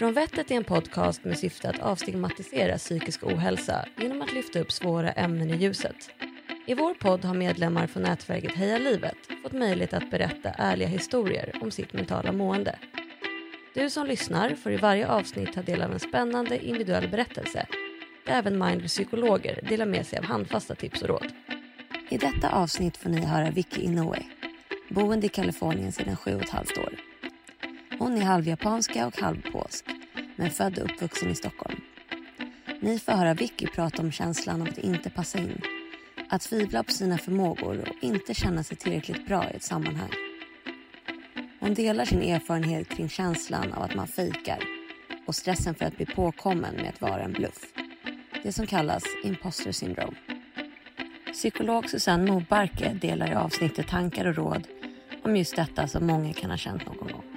Från vettet är en podcast med syfte att avstigmatisera psykisk ohälsa genom att lyfta upp svåra ämnen i ljuset. I vår podd har medlemmar från nätverket Heja Livet fått möjlighet att berätta ärliga historier om sitt mentala mående. Du som lyssnar får i varje avsnitt ta del av en spännande individuell berättelse där även mindre psykologer delar med sig av handfasta tips och råd. I detta avsnitt får ni höra Vicky Inoue, boende i Kalifornien sedan sju och ett halvt år. Hon är halvjapanska och halvpolsk, men född och uppvuxen i Stockholm. Ni får höra Vicky prata om känslan av att inte passa in, att tvivla på sina förmågor och inte känna sig tillräckligt bra i ett sammanhang. Hon delar sin erfarenhet kring känslan av att man fejkar och stressen för att bli påkommen med att vara en bluff. Det som kallas imposter syndrome. Psykolog Susanne Mobarke delar i avsnittet tankar och råd om just detta som många kan ha känt någon gång.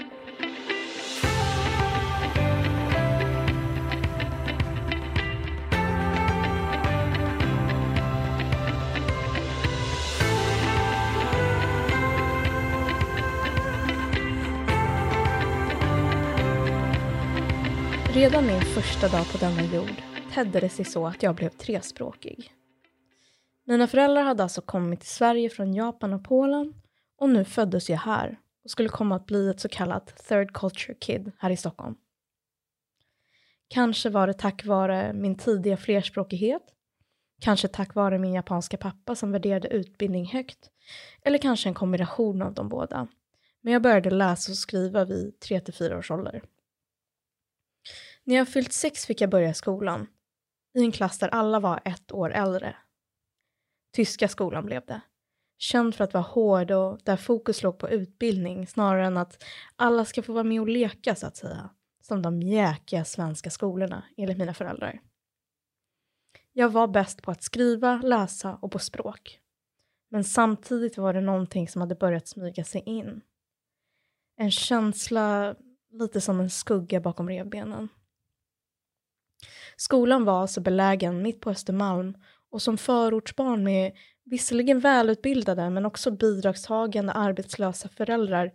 Redan min första dag på denna jord tedde det sig så att jag blev trespråkig. Mina föräldrar hade alltså kommit till Sverige från Japan och Polen och nu föddes jag här och skulle komma att bli ett så kallat third culture kid här i Stockholm. Kanske var det tack vare min tidiga flerspråkighet, kanske tack vare min japanska pappa som värderade utbildning högt, eller kanske en kombination av de båda. Men jag började läsa och skriva vid 3-4 års ålder. När jag fyllt sex fick jag börja skolan, i en klass där alla var ett år äldre. Tyska skolan blev det. Känd för att vara hård och där fokus låg på utbildning snarare än att alla ska få vara med och leka så att säga. Som de mjäkiga svenska skolorna enligt mina föräldrar. Jag var bäst på att skriva, läsa och på språk. Men samtidigt var det någonting som hade börjat smyga sig in. En känsla lite som en skugga bakom revbenen. Skolan var alltså belägen mitt på Östermalm och som förortsbarn med visserligen välutbildade men också bidragstagande arbetslösa föräldrar,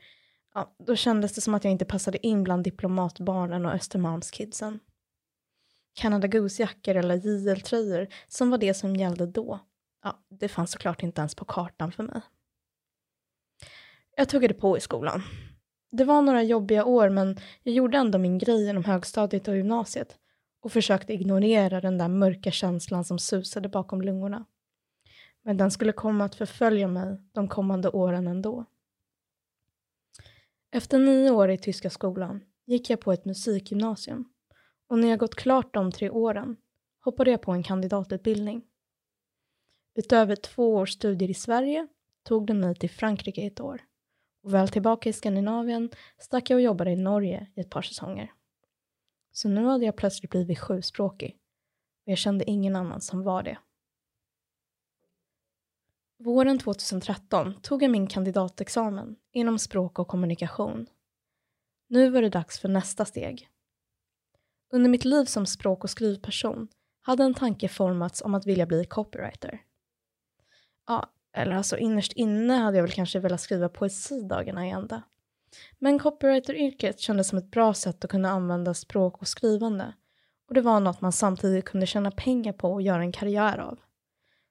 ja, då kändes det som att jag inte passade in bland diplomatbarnen och Östermalmskidsen. Canada Goose-jackor eller JL-tröjor som var det som gällde då, ja, det fanns såklart inte ens på kartan för mig. Jag tuggade på i skolan. Det var några jobbiga år men jag gjorde ändå min grej genom högstadiet och gymnasiet och försökte ignorera den där mörka känslan som susade bakom lungorna. Men den skulle komma att förfölja mig de kommande åren ändå. Efter nio år i tyska skolan gick jag på ett musikgymnasium och när jag gått klart de tre åren hoppade jag på en kandidatutbildning. Utöver två års studier i Sverige tog det mig till Frankrike ett år och väl tillbaka i Skandinavien stack jag och jobbade i Norge i ett par säsonger. Så nu hade jag plötsligt blivit sjuspråkig och jag kände ingen annan som var det. Våren 2013 tog jag min kandidatexamen inom språk och kommunikation. Nu var det dags för nästa steg. Under mitt liv som språk och skrivperson hade en tanke formats om att vilja bli copywriter. Ja, eller alltså innerst inne hade jag väl kanske velat skriva poesi dagarna i ända. Men copywriter-yrket kändes som ett bra sätt att kunna använda språk och skrivande och det var något man samtidigt kunde tjäna pengar på och göra en karriär av.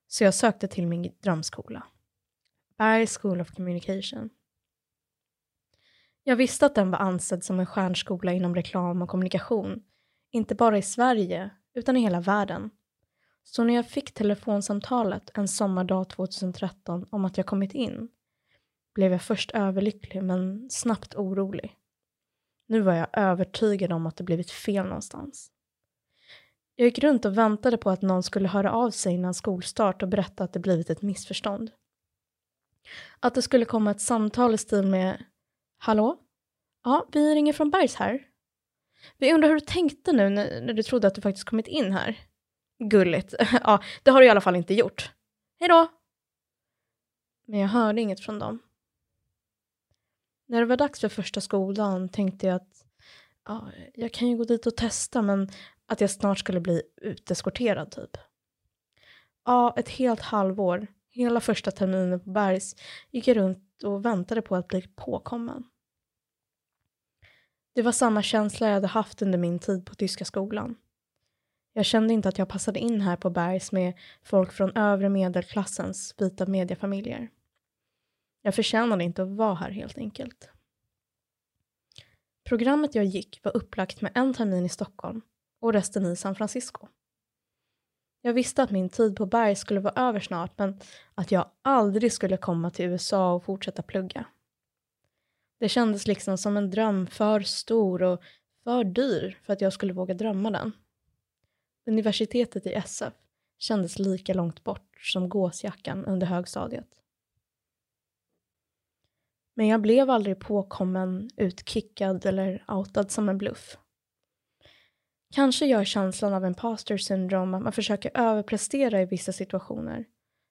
Så jag sökte till min drömskola. Berg School of Communication. Jag visste att den var ansedd som en stjärnskola inom reklam och kommunikation, inte bara i Sverige utan i hela världen. Så när jag fick telefonsamtalet en sommardag 2013 om att jag kommit in blev jag först överlycklig men snabbt orolig. Nu var jag övertygad om att det blivit fel någonstans. Jag gick runt och väntade på att någon skulle höra av sig innan skolstart och berätta att det blivit ett missförstånd. Att det skulle komma ett samtal i stil med Hallå? Ja, vi ringer från Bergs här. Vi undrar hur du tänkte nu när, när du trodde att du faktiskt kommit in här. Gulligt. ja, det har du i alla fall inte gjort. Hej då! Men jag hörde inget från dem. När det var dags för första skoldagen tänkte jag att ja, jag kan ju gå dit och testa men att jag snart skulle bli uteskorterad typ. Ja, ett helt halvår, hela första terminen på Bergs, gick jag runt och väntade på att bli påkommen. Det var samma känsla jag hade haft under min tid på tyska skolan. Jag kände inte att jag passade in här på Bergs med folk från övre medelklassens vita mediefamiljer. Jag förtjänade inte att vara här helt enkelt. Programmet jag gick var upplagt med en termin i Stockholm och resten i San Francisco. Jag visste att min tid på Berg skulle vara över snart men att jag aldrig skulle komma till USA och fortsätta plugga. Det kändes liksom som en dröm för stor och för dyr för att jag skulle våga drömma den. Universitetet i SF kändes lika långt bort som gåsjackan under högstadiet. Men jag blev aldrig påkommen, utkickad eller outad som en bluff. Kanske gör känslan av imposter syndrom att man försöker överprestera i vissa situationer.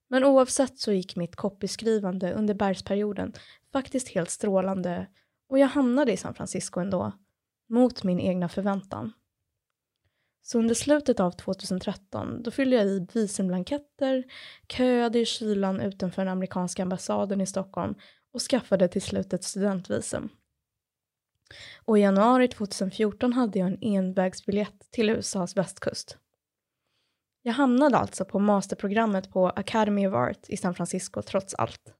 Men oavsett så gick mitt copyskrivande under bergsperioden faktiskt helt strålande och jag hamnade i San Francisco ändå, mot min egna förväntan. Så under slutet av 2013 då fyllde jag i visumblanketter, köade i kylan utanför den amerikanska ambassaden i Stockholm och skaffade till slut ett studentvisum. Och i januari 2014 hade jag en envägsbiljett till USAs västkust. Jag hamnade alltså på masterprogrammet på Academy of Art i San Francisco trots allt.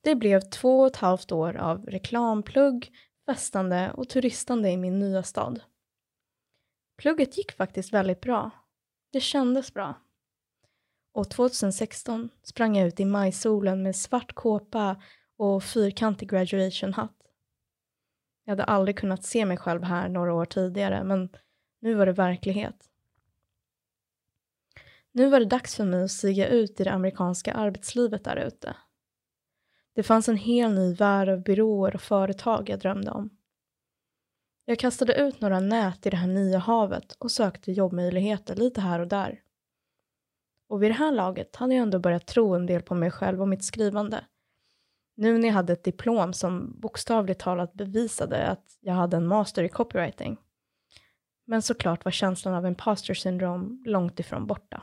Det blev två och ett halvt år av reklamplugg, festande och turistande i min nya stad. Plugget gick faktiskt väldigt bra. Det kändes bra. Och 2016 sprang jag ut i majsolen med svart kåpa och fyrkantig graduation hatt. Jag hade aldrig kunnat se mig själv här några år tidigare, men nu var det verklighet. Nu var det dags för mig att stiga ut i det amerikanska arbetslivet där ute. Det fanns en hel ny värld av byråer och företag jag drömde om. Jag kastade ut några nät i det här nya havet och sökte jobbmöjligheter lite här och där. Och vid det här laget hade jag ändå börjat tro en del på mig själv och mitt skrivande. Nu när jag hade ett diplom som bokstavligt talat bevisade att jag hade en master i copywriting. Men såklart var känslan av imposter syndrom långt ifrån borta.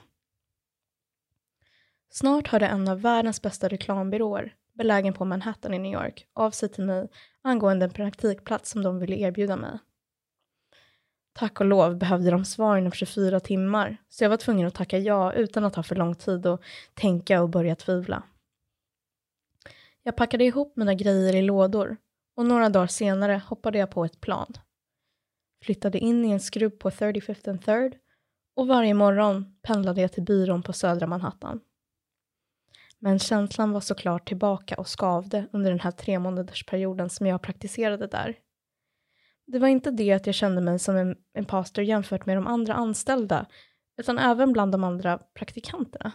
Snart hörde en av världens bästa reklambyråer, belägen på Manhattan i New York, av sig till mig angående en praktikplats som de ville erbjuda mig. Tack och lov behövde de svar inom 24 timmar, så jag var tvungen att tacka ja utan att ha för lång tid att tänka och börja tvivla. Jag packade ihop mina grejer i lådor och några dagar senare hoppade jag på ett plan. Flyttade in i en skrubb på 35th and 3rd och varje morgon pendlade jag till byrån på södra Manhattan. Men känslan var såklart tillbaka och skavde under den här tre månadersperioden som jag praktiserade där. Det var inte det att jag kände mig som en imposter jämfört med de andra anställda, utan även bland de andra praktikanterna.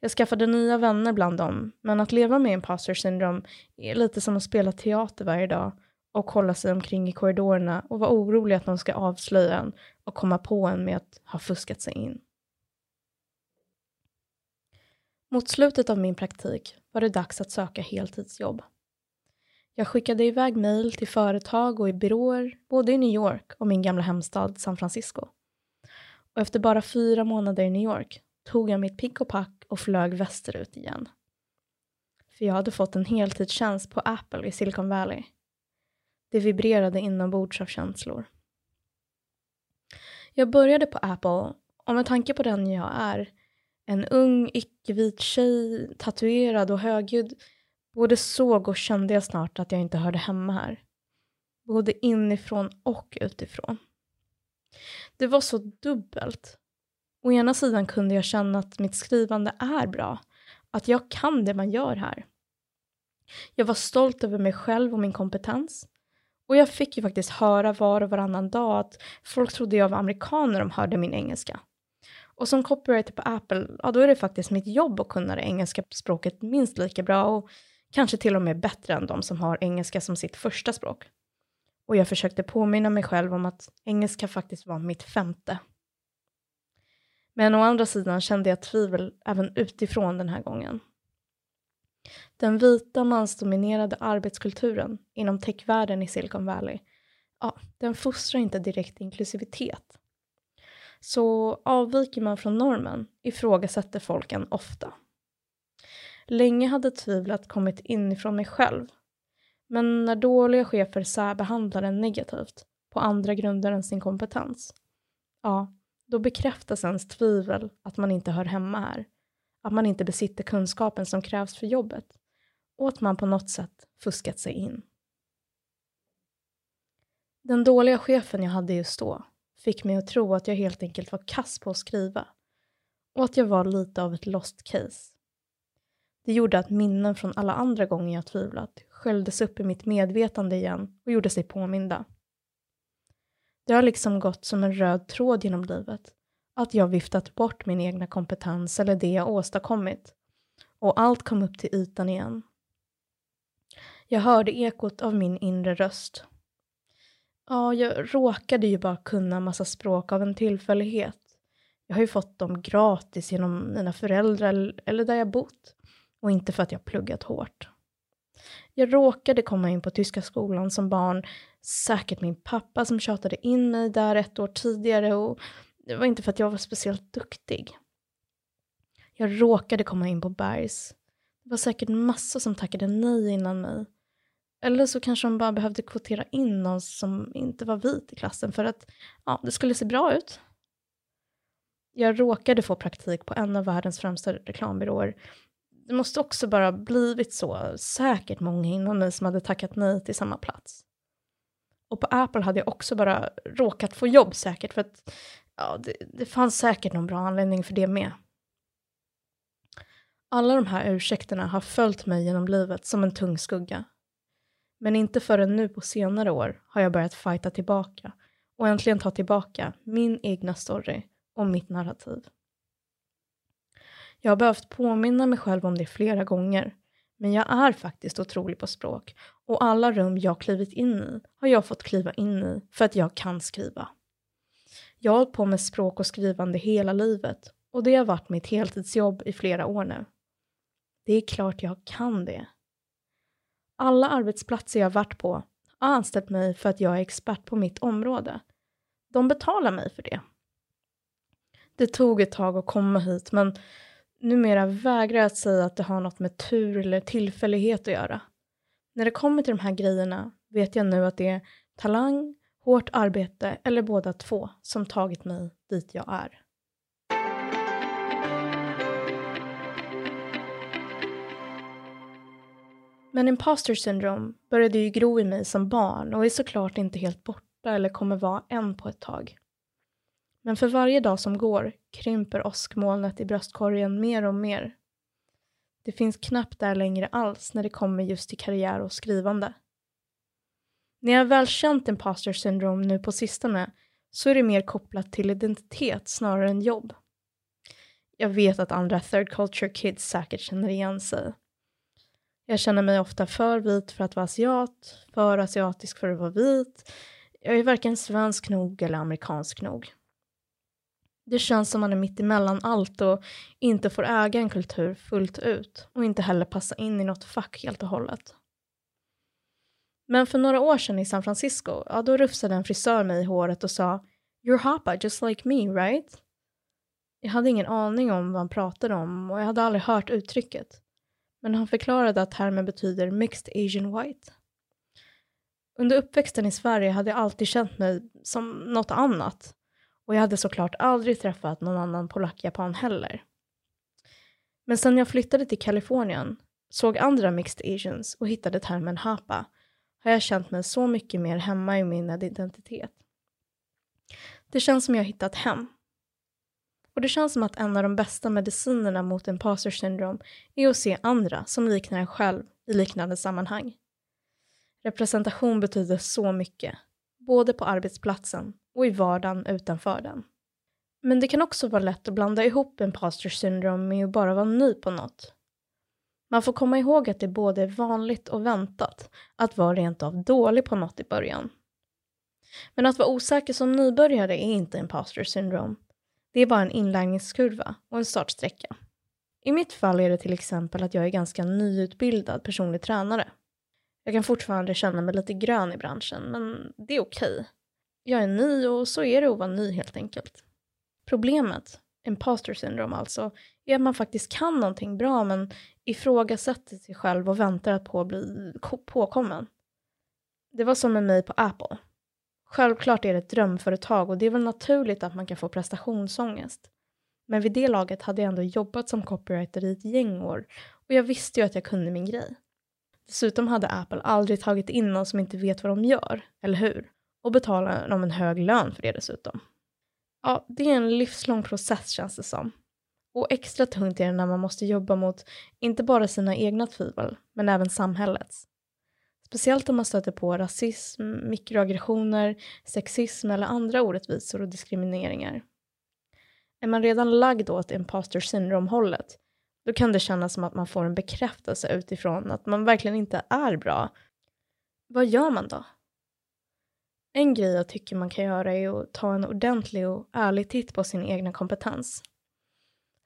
Jag skaffade nya vänner bland dem, men att leva med imposter syndrom är lite som att spela teater varje dag och hålla sig omkring i korridorerna och vara orolig att någon ska avslöja en och komma på en med att ha fuskat sig in. Mot slutet av min praktik var det dags att söka heltidsjobb. Jag skickade iväg mejl till företag och i byråer både i New York och min gamla hemstad San Francisco. Och efter bara fyra månader i New York tog jag mitt pick och pack och flög västerut igen. För jag hade fått en heltidstjänst på Apple i Silicon Valley. Det vibrerade inombords av känslor. Jag började på Apple och med tanke på den jag är, en ung icke-vit tjej, tatuerad och högljudd, både såg och kände jag snart att jag inte hörde hemma här. Både inifrån och utifrån. Det var så dubbelt. Å ena sidan kunde jag känna att mitt skrivande är bra, att jag kan det man gör här. Jag var stolt över mig själv och min kompetens. Och jag fick ju faktiskt höra var och varannan dag att folk trodde jag var amerikan när de hörde min engelska. Och som copywriter på Apple, ja då är det faktiskt mitt jobb att kunna det engelska språket minst lika bra och kanske till och med bättre än de som har engelska som sitt första språk. Och jag försökte påminna mig själv om att engelska faktiskt var mitt femte. Men å andra sidan kände jag tvivel även utifrån den här gången. Den vita mansdominerade arbetskulturen inom techvärlden i Silicon Valley, ja, den fostrar inte direkt inklusivitet. Så avviker man från normen ifrågasätter folk en ofta. Länge hade tvivlet kommit inifrån mig själv, Men när dåliga chefer särbehandlar en negativt på andra grunder än sin kompetens, ja, då bekräftas ens tvivel att man inte hör hemma här, att man inte besitter kunskapen som krävs för jobbet och att man på något sätt fuskat sig in. Den dåliga chefen jag hade just då fick mig att tro att jag helt enkelt var kass på att skriva och att jag var lite av ett lost case. Det gjorde att minnen från alla andra gånger jag tvivlat sköljdes upp i mitt medvetande igen och gjorde sig påminda. Det har liksom gått som en röd tråd genom livet, att jag viftat bort min egna kompetens eller det jag åstadkommit och allt kom upp till ytan igen. Jag hörde ekot av min inre röst. Ja, jag råkade ju bara kunna massa språk av en tillfällighet. Jag har ju fått dem gratis genom mina föräldrar eller där jag bott och inte för att jag pluggat hårt. Jag råkade komma in på tyska skolan som barn, säkert min pappa som tjatade in mig där ett år tidigare och det var inte för att jag var speciellt duktig. Jag råkade komma in på Bergs. Det var säkert massor som tackade nej innan mig. Eller så kanske de bara behövde kvotera in någon som inte var vit i klassen för att ja, det skulle se bra ut. Jag råkade få praktik på en av världens främsta reklambyråer. Det måste också bara blivit så, säkert många innan mig som hade tackat nej till samma plats. Och på Apple hade jag också bara råkat få jobb säkert för att ja, det, det fanns säkert någon bra anledning för det med. Alla de här ursäkterna har följt mig genom livet som en tung skugga. Men inte förrän nu på senare år har jag börjat fighta tillbaka och äntligen ta tillbaka min egna story och mitt narrativ. Jag har behövt påminna mig själv om det flera gånger, men jag är faktiskt otrolig på språk och alla rum jag klivit in i har jag fått kliva in i för att jag kan skriva. Jag har hållit på med språk och skrivande hela livet och det har varit mitt heltidsjobb i flera år nu. Det är klart jag kan det. Alla arbetsplatser jag varit på har anställt mig för att jag är expert på mitt område. De betalar mig för det. Det tog ett tag att komma hit men numera vägrar jag att säga att det har något med tur eller tillfällighet att göra. När det kommer till de här grejerna vet jag nu att det är talang, hårt arbete eller båda två som tagit mig dit jag är. Men imposter syndrome började ju gro i mig som barn och är såklart inte helt borta eller kommer vara än på ett tag. Men för varje dag som går krymper åskmolnet i bröstkorgen mer och mer. Det finns knappt där längre alls när det kommer just till karriär och skrivande. När jag väl känt imposter syndrome nu på sistone så är det mer kopplat till identitet snarare än jobb. Jag vet att andra third culture kids säkert känner igen sig. Jag känner mig ofta för vit för att vara asiat, för asiatisk för att vara vit. Jag är varken svensk nog eller amerikansk nog. Det känns som man är mitt emellan allt och inte får äga en kultur fullt ut och inte heller passa in i något fack helt och hållet. Men för några år sedan i San Francisco, ja då rufsade en frisör mig i håret och sa “You're hapa just like me, right?” Jag hade ingen aning om vad han pratade om och jag hade aldrig hört uttrycket. Men han förklarade att termen betyder “mixed asian white”. Under uppväxten i Sverige hade jag alltid känt mig som något annat och jag hade såklart aldrig träffat någon annan polack-japan heller. Men sen jag flyttade till Kalifornien, såg andra mixed asians och hittade termen hapa har jag känt mig så mycket mer hemma i min identitet. Det känns som jag hittat hem. Och det känns som att en av de bästa medicinerna mot imposter syndrom är att se andra som liknar en själv i liknande sammanhang. Representation betyder så mycket, både på arbetsplatsen och i vardagen utanför den. Men det kan också vara lätt att blanda ihop imposter syndrom med att bara vara ny på något. Man får komma ihåg att det både är vanligt och väntat att vara rent av dålig på något i början. Men att vara osäker som nybörjare är inte imposter syndrom. Det är bara en inlärningskurva och en startsträcka. I mitt fall är det till exempel att jag är ganska nyutbildad personlig tränare. Jag kan fortfarande känna mig lite grön i branschen, men det är okej. Okay. Jag är ny och så är det att vara ny helt enkelt. Problemet, imposter syndrome alltså, är att man faktiskt kan någonting bra men ifrågasätter sig själv och väntar på att bli påkommen. Det var som med mig på Apple. Självklart är det ett drömföretag och det är väl naturligt att man kan få prestationsångest. Men vid det laget hade jag ändå jobbat som copywriter i ett gäng år och jag visste ju att jag kunde min grej. Dessutom hade Apple aldrig tagit in någon som inte vet vad de gör, eller hur? Och betalar dem en hög lön för det dessutom. Ja, det är en livslång process känns det som. Och extra tungt är det när man måste jobba mot inte bara sina egna tvivel, men även samhällets. Speciellt om man stöter på rasism, mikroaggressioner, sexism eller andra orättvisor och diskrimineringar. Är man redan lagd åt imposter syndrome-hållet, då kan det kännas som att man får en bekräftelse utifrån att man verkligen inte är bra. Vad gör man då? En grej jag tycker man kan göra är att ta en ordentlig och ärlig titt på sin egna kompetens.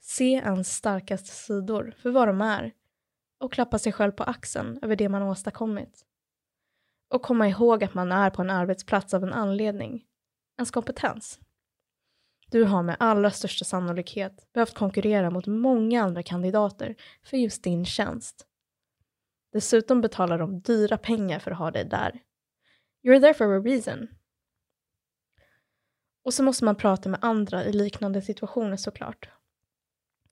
Se ens starkaste sidor för vad de är och klappa sig själv på axeln över det man åstadkommit. Och komma ihåg att man är på en arbetsplats av en anledning. Ens kompetens. Du har med allra största sannolikhet behövt konkurrera mot många andra kandidater för just din tjänst. Dessutom betalar de dyra pengar för att ha dig där. You're there for a reason. Och så måste man prata med andra i liknande situationer såklart.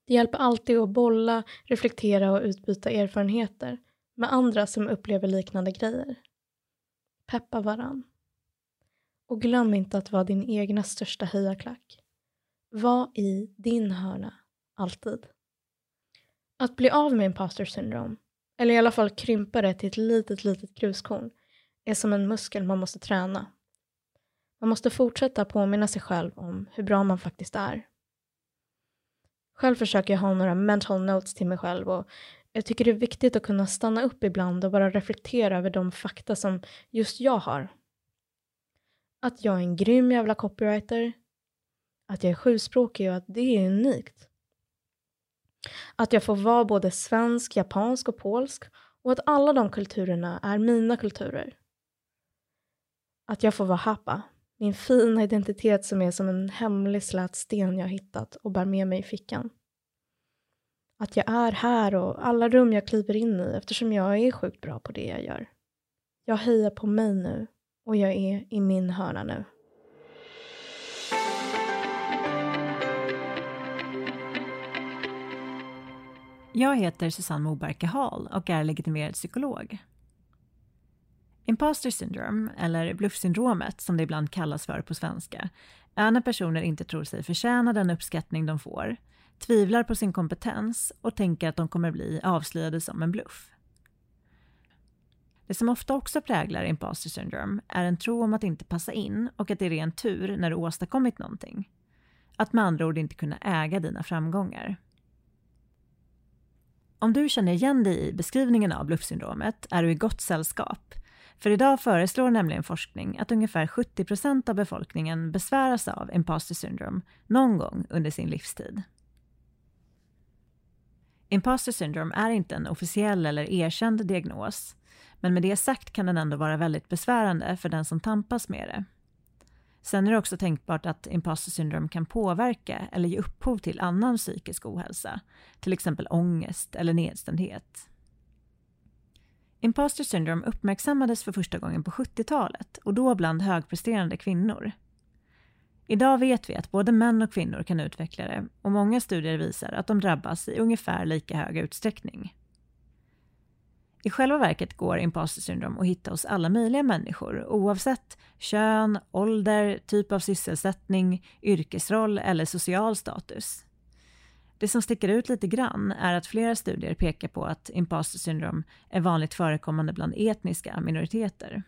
Det hjälper alltid att bolla, reflektera och utbyta erfarenheter med andra som upplever liknande grejer. Peppa varann. Och glöm inte att vara din egna största hejaklack. Var i din hörna, alltid. Att bli av med imposter syndrom, eller i alla fall krympa det till ett litet, litet gruskorn, är som en muskel man måste träna. Man måste fortsätta påminna sig själv om hur bra man faktiskt är. Själv försöker jag ha några mental notes till mig själv och jag tycker det är viktigt att kunna stanna upp ibland och bara reflektera över de fakta som just jag har. Att jag är en grym jävla copywriter, att jag är sjuspråkig och att det är unikt. Att jag får vara både svensk, japansk och polsk och att alla de kulturerna är mina kulturer. Att jag får vara happa, min fina identitet som är som en hemlig slät sten jag hittat och bär med mig i fickan. Att jag är här och alla rum jag kliver in i eftersom jag är sjukt bra på det jag gör. Jag hejar på mig nu och jag är i min hörna nu. Jag heter Susanne Moberke Hall och är legitimerad psykolog. Imposter syndrome, eller bluffsyndromet som det ibland kallas för på svenska, är när personer inte tror sig förtjäna den uppskattning de får, tvivlar på sin kompetens och tänker att de kommer bli avslöjade som en bluff. Det som ofta också präglar imposter syndrome är en tro om att inte passa in och att det är ren tur när du åstadkommit någonting. Att med andra ord inte kunna äga dina framgångar. Om du känner igen dig i beskrivningen av bluffsyndromet är du i gott sällskap. För idag föreslår nämligen forskning att ungefär 70 procent av befolkningen besväras av imposter syndrome någon gång under sin livstid. Imposter syndrome är inte en officiell eller erkänd diagnos, men med det sagt kan den ändå vara väldigt besvärande för den som tampas med det. Sen är det också tänkbart att imposter syndrome kan påverka eller ge upphov till annan psykisk ohälsa, till exempel ångest eller nedstämdhet. Imposter syndrome uppmärksammades för första gången på 70-talet och då bland högpresterande kvinnor. Idag vet vi att både män och kvinnor kan utveckla det och många studier visar att de drabbas i ungefär lika hög utsträckning. I själva verket går imposter syndrom att hitta hos alla möjliga människor oavsett kön, ålder, typ av sysselsättning, yrkesroll eller social status. Det som sticker ut lite grann är att flera studier pekar på att imposter syndrom är vanligt förekommande bland etniska minoriteter.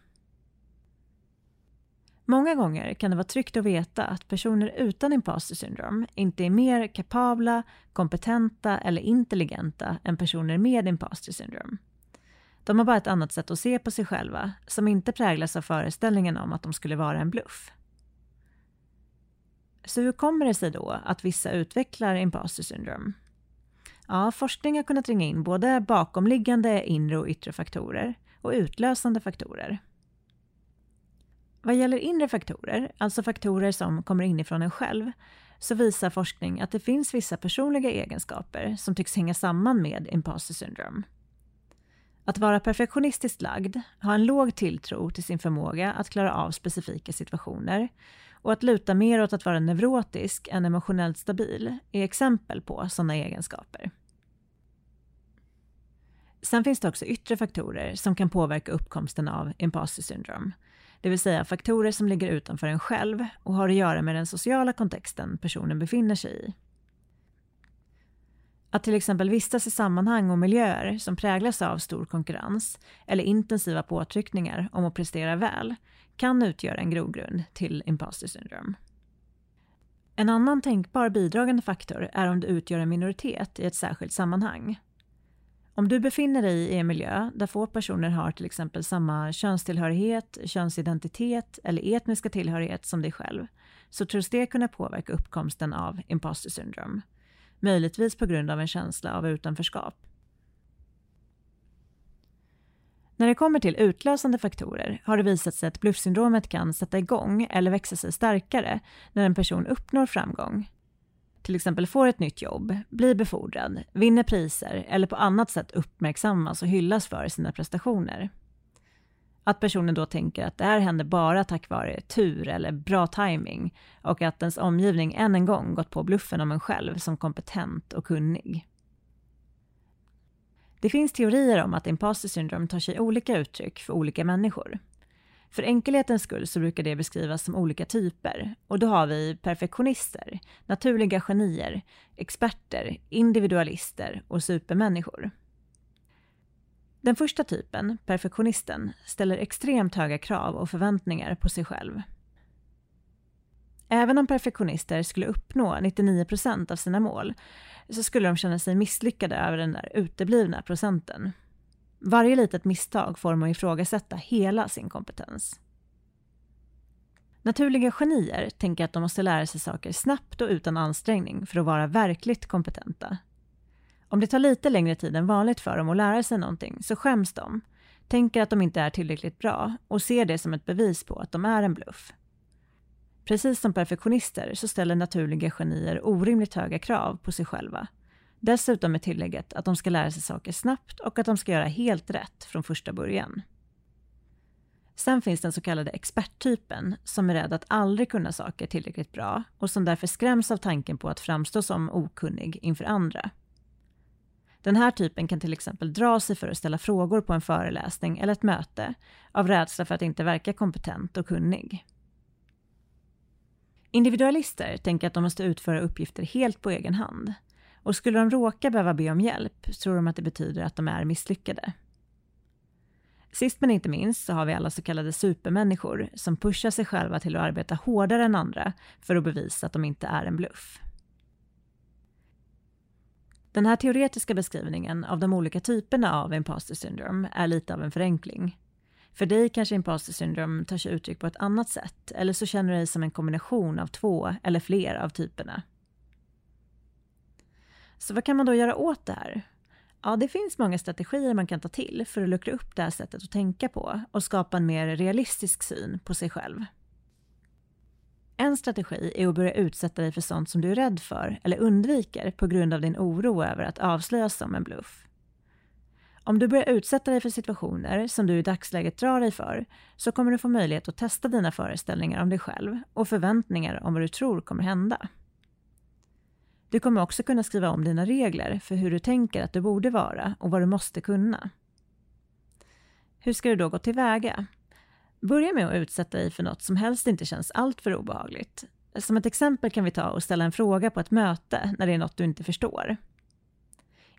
Många gånger kan det vara tryggt att veta att personer utan imposter syndrom inte är mer kapabla, kompetenta eller intelligenta än personer med imposter syndrom. De har bara ett annat sätt att se på sig själva som inte präglas av föreställningen om att de skulle vara en bluff. Så hur kommer det sig då att vissa utvecklar imposter syndrome? Ja, forskning har kunnat ringa in både bakomliggande inre och yttre faktorer och utlösande faktorer. Vad gäller inre faktorer, alltså faktorer som kommer inifrån en själv, så visar forskning att det finns vissa personliga egenskaper som tycks hänga samman med imposter syndrome. Att vara perfektionistiskt lagd, ha en låg tilltro till sin förmåga att klara av specifika situationer och att luta mer åt att vara neurotisk än emotionellt stabil är exempel på sådana egenskaper. Sen finns det också yttre faktorer som kan påverka uppkomsten av imposter syndrome. Det vill säga faktorer som ligger utanför en själv och har att göra med den sociala kontexten personen befinner sig i. Att till exempel vistas i sammanhang och miljöer som präglas av stor konkurrens eller intensiva påtryckningar om att prestera väl kan utgöra en grogrund till imposter syndrome. En annan tänkbar bidragande faktor är om du utgör en minoritet i ett särskilt sammanhang. Om du befinner dig i en miljö där få personer har till exempel samma könstillhörighet, könsidentitet eller etniska tillhörighet som dig själv, så tros det kunna påverka uppkomsten av imposter syndrome. Möjligtvis på grund av en känsla av utanförskap. När det kommer till utlösande faktorer har det visat sig att bluffsyndromet kan sätta igång eller växa sig starkare när en person uppnår framgång. Till exempel får ett nytt jobb, blir befordrad, vinner priser eller på annat sätt uppmärksammas och hyllas för sina prestationer. Att personen då tänker att det här händer bara tack vare tur eller bra timing och att ens omgivning än en gång gått på bluffen om en själv som kompetent och kunnig. Det finns teorier om att imposter syndrome tar sig olika uttryck för olika människor. För enkelhetens skull så brukar det beskrivas som olika typer och då har vi perfektionister, naturliga genier, experter, individualister och supermänniskor. Den första typen, perfektionisten, ställer extremt höga krav och förväntningar på sig själv. Även om perfektionister skulle uppnå 99% av sina mål så skulle de känna sig misslyckade över den där uteblivna procenten. Varje litet misstag får dem att ifrågasätta hela sin kompetens. Naturliga genier tänker att de måste lära sig saker snabbt och utan ansträngning för att vara verkligt kompetenta. Om det tar lite längre tid än vanligt för dem att lära sig någonting så skäms de, tänker att de inte är tillräckligt bra och ser det som ett bevis på att de är en bluff. Precis som perfektionister så ställer naturliga genier orimligt höga krav på sig själva. Dessutom med tillägget att de ska lära sig saker snabbt och att de ska göra helt rätt från första början. Sen finns den så kallade experttypen som är rädd att aldrig kunna saker tillräckligt bra och som därför skräms av tanken på att framstå som okunnig inför andra. Den här typen kan till exempel dra sig för att ställa frågor på en föreläsning eller ett möte av rädsla för att inte verka kompetent och kunnig. Individualister tänker att de måste utföra uppgifter helt på egen hand. Och skulle de råka behöva be om hjälp tror de att det betyder att de är misslyckade. Sist men inte minst så har vi alla så kallade supermänniskor som pushar sig själva till att arbeta hårdare än andra för att bevisa att de inte är en bluff. Den här teoretiska beskrivningen av de olika typerna av imposter syndrome är lite av en förenkling. För dig kanske imposter syndrome tar sig uttryck på ett annat sätt eller så känner du dig som en kombination av två eller fler av typerna. Så vad kan man då göra åt det här? Ja, det finns många strategier man kan ta till för att luckra upp det här sättet att tänka på och skapa en mer realistisk syn på sig själv. En strategi är att börja utsätta dig för sånt som du är rädd för eller undviker på grund av din oro över att avslöjas som en bluff. Om du börjar utsätta dig för situationer som du i dagsläget drar dig för så kommer du få möjlighet att testa dina föreställningar om dig själv och förväntningar om vad du tror kommer hända. Du kommer också kunna skriva om dina regler för hur du tänker att du borde vara och vad du måste kunna. Hur ska du då gå tillväga? Börja med att utsätta dig för något som helst inte känns alltför obehagligt. Som ett exempel kan vi ta och ställa en fråga på ett möte när det är något du inte förstår.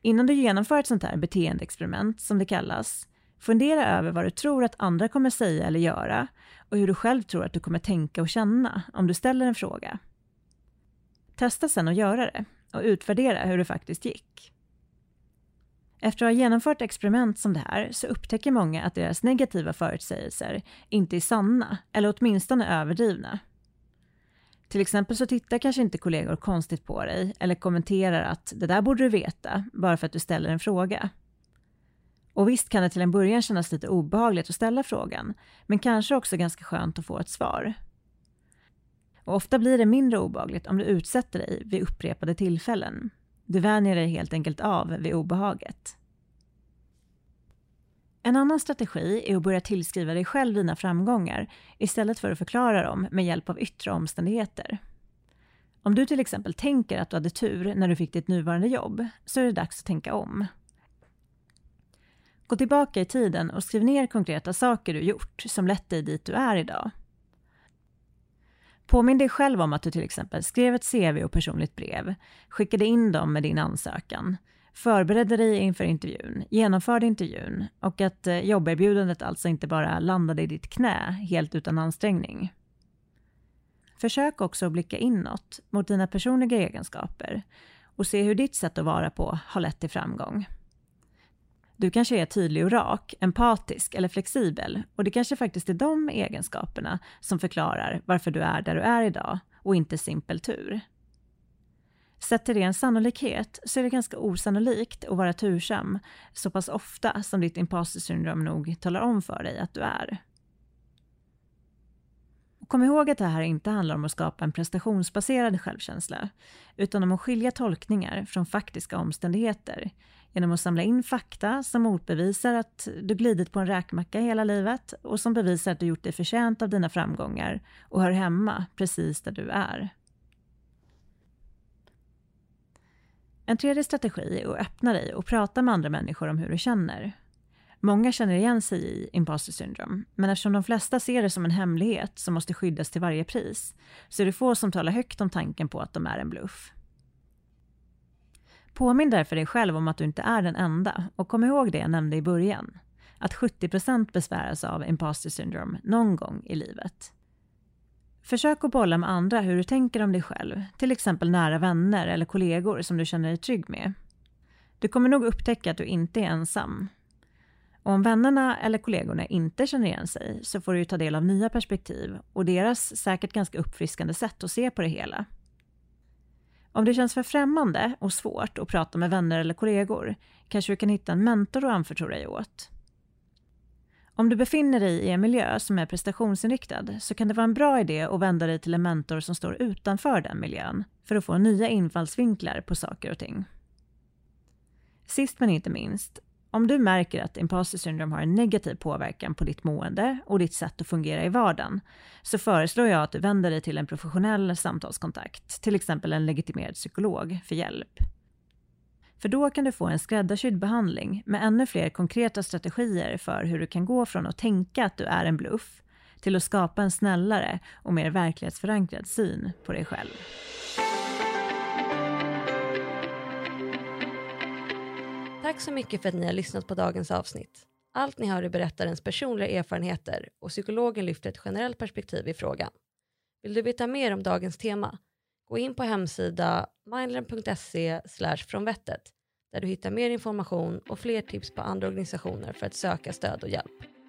Innan du genomför ett sånt här beteendeexperiment, som det kallas, fundera över vad du tror att andra kommer säga eller göra och hur du själv tror att du kommer tänka och känna om du ställer en fråga. Testa sen att göra det och utvärdera hur det faktiskt gick. Efter att ha genomfört experiment som det här så upptäcker många att deras negativa förutsägelser inte är sanna eller åtminstone överdrivna. Till exempel så tittar kanske inte kollegor konstigt på dig eller kommenterar att det där borde du veta bara för att du ställer en fråga. Och visst kan det till en början kännas lite obehagligt att ställa frågan, men kanske också ganska skönt att få ett svar. Och ofta blir det mindre obehagligt om du utsätter dig vid upprepade tillfällen. Du vänjer dig helt enkelt av vid obehaget. En annan strategi är att börja tillskriva dig själv dina framgångar istället för att förklara dem med hjälp av yttre omständigheter. Om du till exempel tänker att du hade tur när du fick ditt nuvarande jobb så är det dags att tänka om. Gå tillbaka i tiden och skriv ner konkreta saker du gjort som lett dig dit du är idag. Påminn dig själv om att du till exempel skrev ett CV och personligt brev, skickade in dem med din ansökan, förberedde dig inför intervjun, genomförde intervjun och att eh, jobberbjudandet alltså inte bara landade i ditt knä helt utan ansträngning. Försök också att blicka inåt mot dina personliga egenskaper och se hur ditt sätt att vara på har lett till framgång. Du kanske är tydlig och rak, empatisk eller flexibel och det kanske faktiskt är de egenskaperna som förklarar varför du är där du är idag och inte simpel tur. Sett till ren sannolikhet så är det ganska osannolikt att vara tursam så pass ofta som ditt imposter syndrom nog talar om för dig att du är. Kom ihåg att det här inte handlar om att skapa en prestationsbaserad självkänsla, utan om att skilja tolkningar från faktiska omständigheter genom att samla in fakta som motbevisar att du glidit på en räkmacka hela livet och som bevisar att du gjort dig förtjänt av dina framgångar och hör hemma precis där du är. En tredje strategi är att öppna dig och prata med andra människor om hur du känner. Många känner igen sig i imposter syndrome, men eftersom de flesta ser det som en hemlighet som måste skyddas till varje pris, så är det få som talar högt om tanken på att de är en bluff. Påminn därför dig själv om att du inte är den enda och kom ihåg det jag nämnde i början. Att 70% besväras av imposter syndrome någon gång i livet. Försök att bolla med andra hur du tänker om dig själv, till exempel nära vänner eller kollegor som du känner dig trygg med. Du kommer nog upptäcka att du inte är ensam. Och om vännerna eller kollegorna inte känner igen sig så får du ta del av nya perspektiv och deras säkert ganska uppfriskande sätt att se på det hela. Om det känns för främmande och svårt att prata med vänner eller kollegor kanske du kan hitta en mentor att anförtro dig åt. Om du befinner dig i en miljö som är prestationsinriktad så kan det vara en bra idé att vända dig till en mentor som står utanför den miljön för att få nya infallsvinklar på saker och ting. Sist men inte minst, om du märker att imposter syndrome har en negativ påverkan på ditt mående och ditt sätt att fungera i vardagen, så föreslår jag att du vänder dig till en professionell samtalskontakt, till exempel en legitimerad psykolog, för hjälp. För då kan du få en skräddarsydd behandling med ännu fler konkreta strategier för hur du kan gå från att tänka att du är en bluff till att skapa en snällare och mer verklighetsförankrad syn på dig själv. Tack så mycket för att ni har lyssnat på dagens avsnitt. Allt ni hör är berättarens personliga erfarenheter och psykologen lyfter ett generellt perspektiv i frågan. Vill du veta mer om dagens tema? Gå in på hemsida mindlen.se frånvettet där du hittar mer information och fler tips på andra organisationer för att söka stöd och hjälp.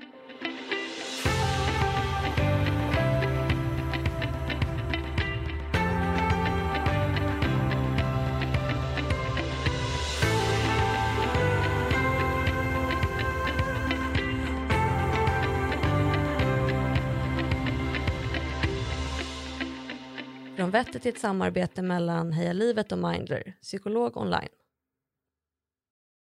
Från är ett samarbete mellan Heja Livet och Mindler, psykolog online.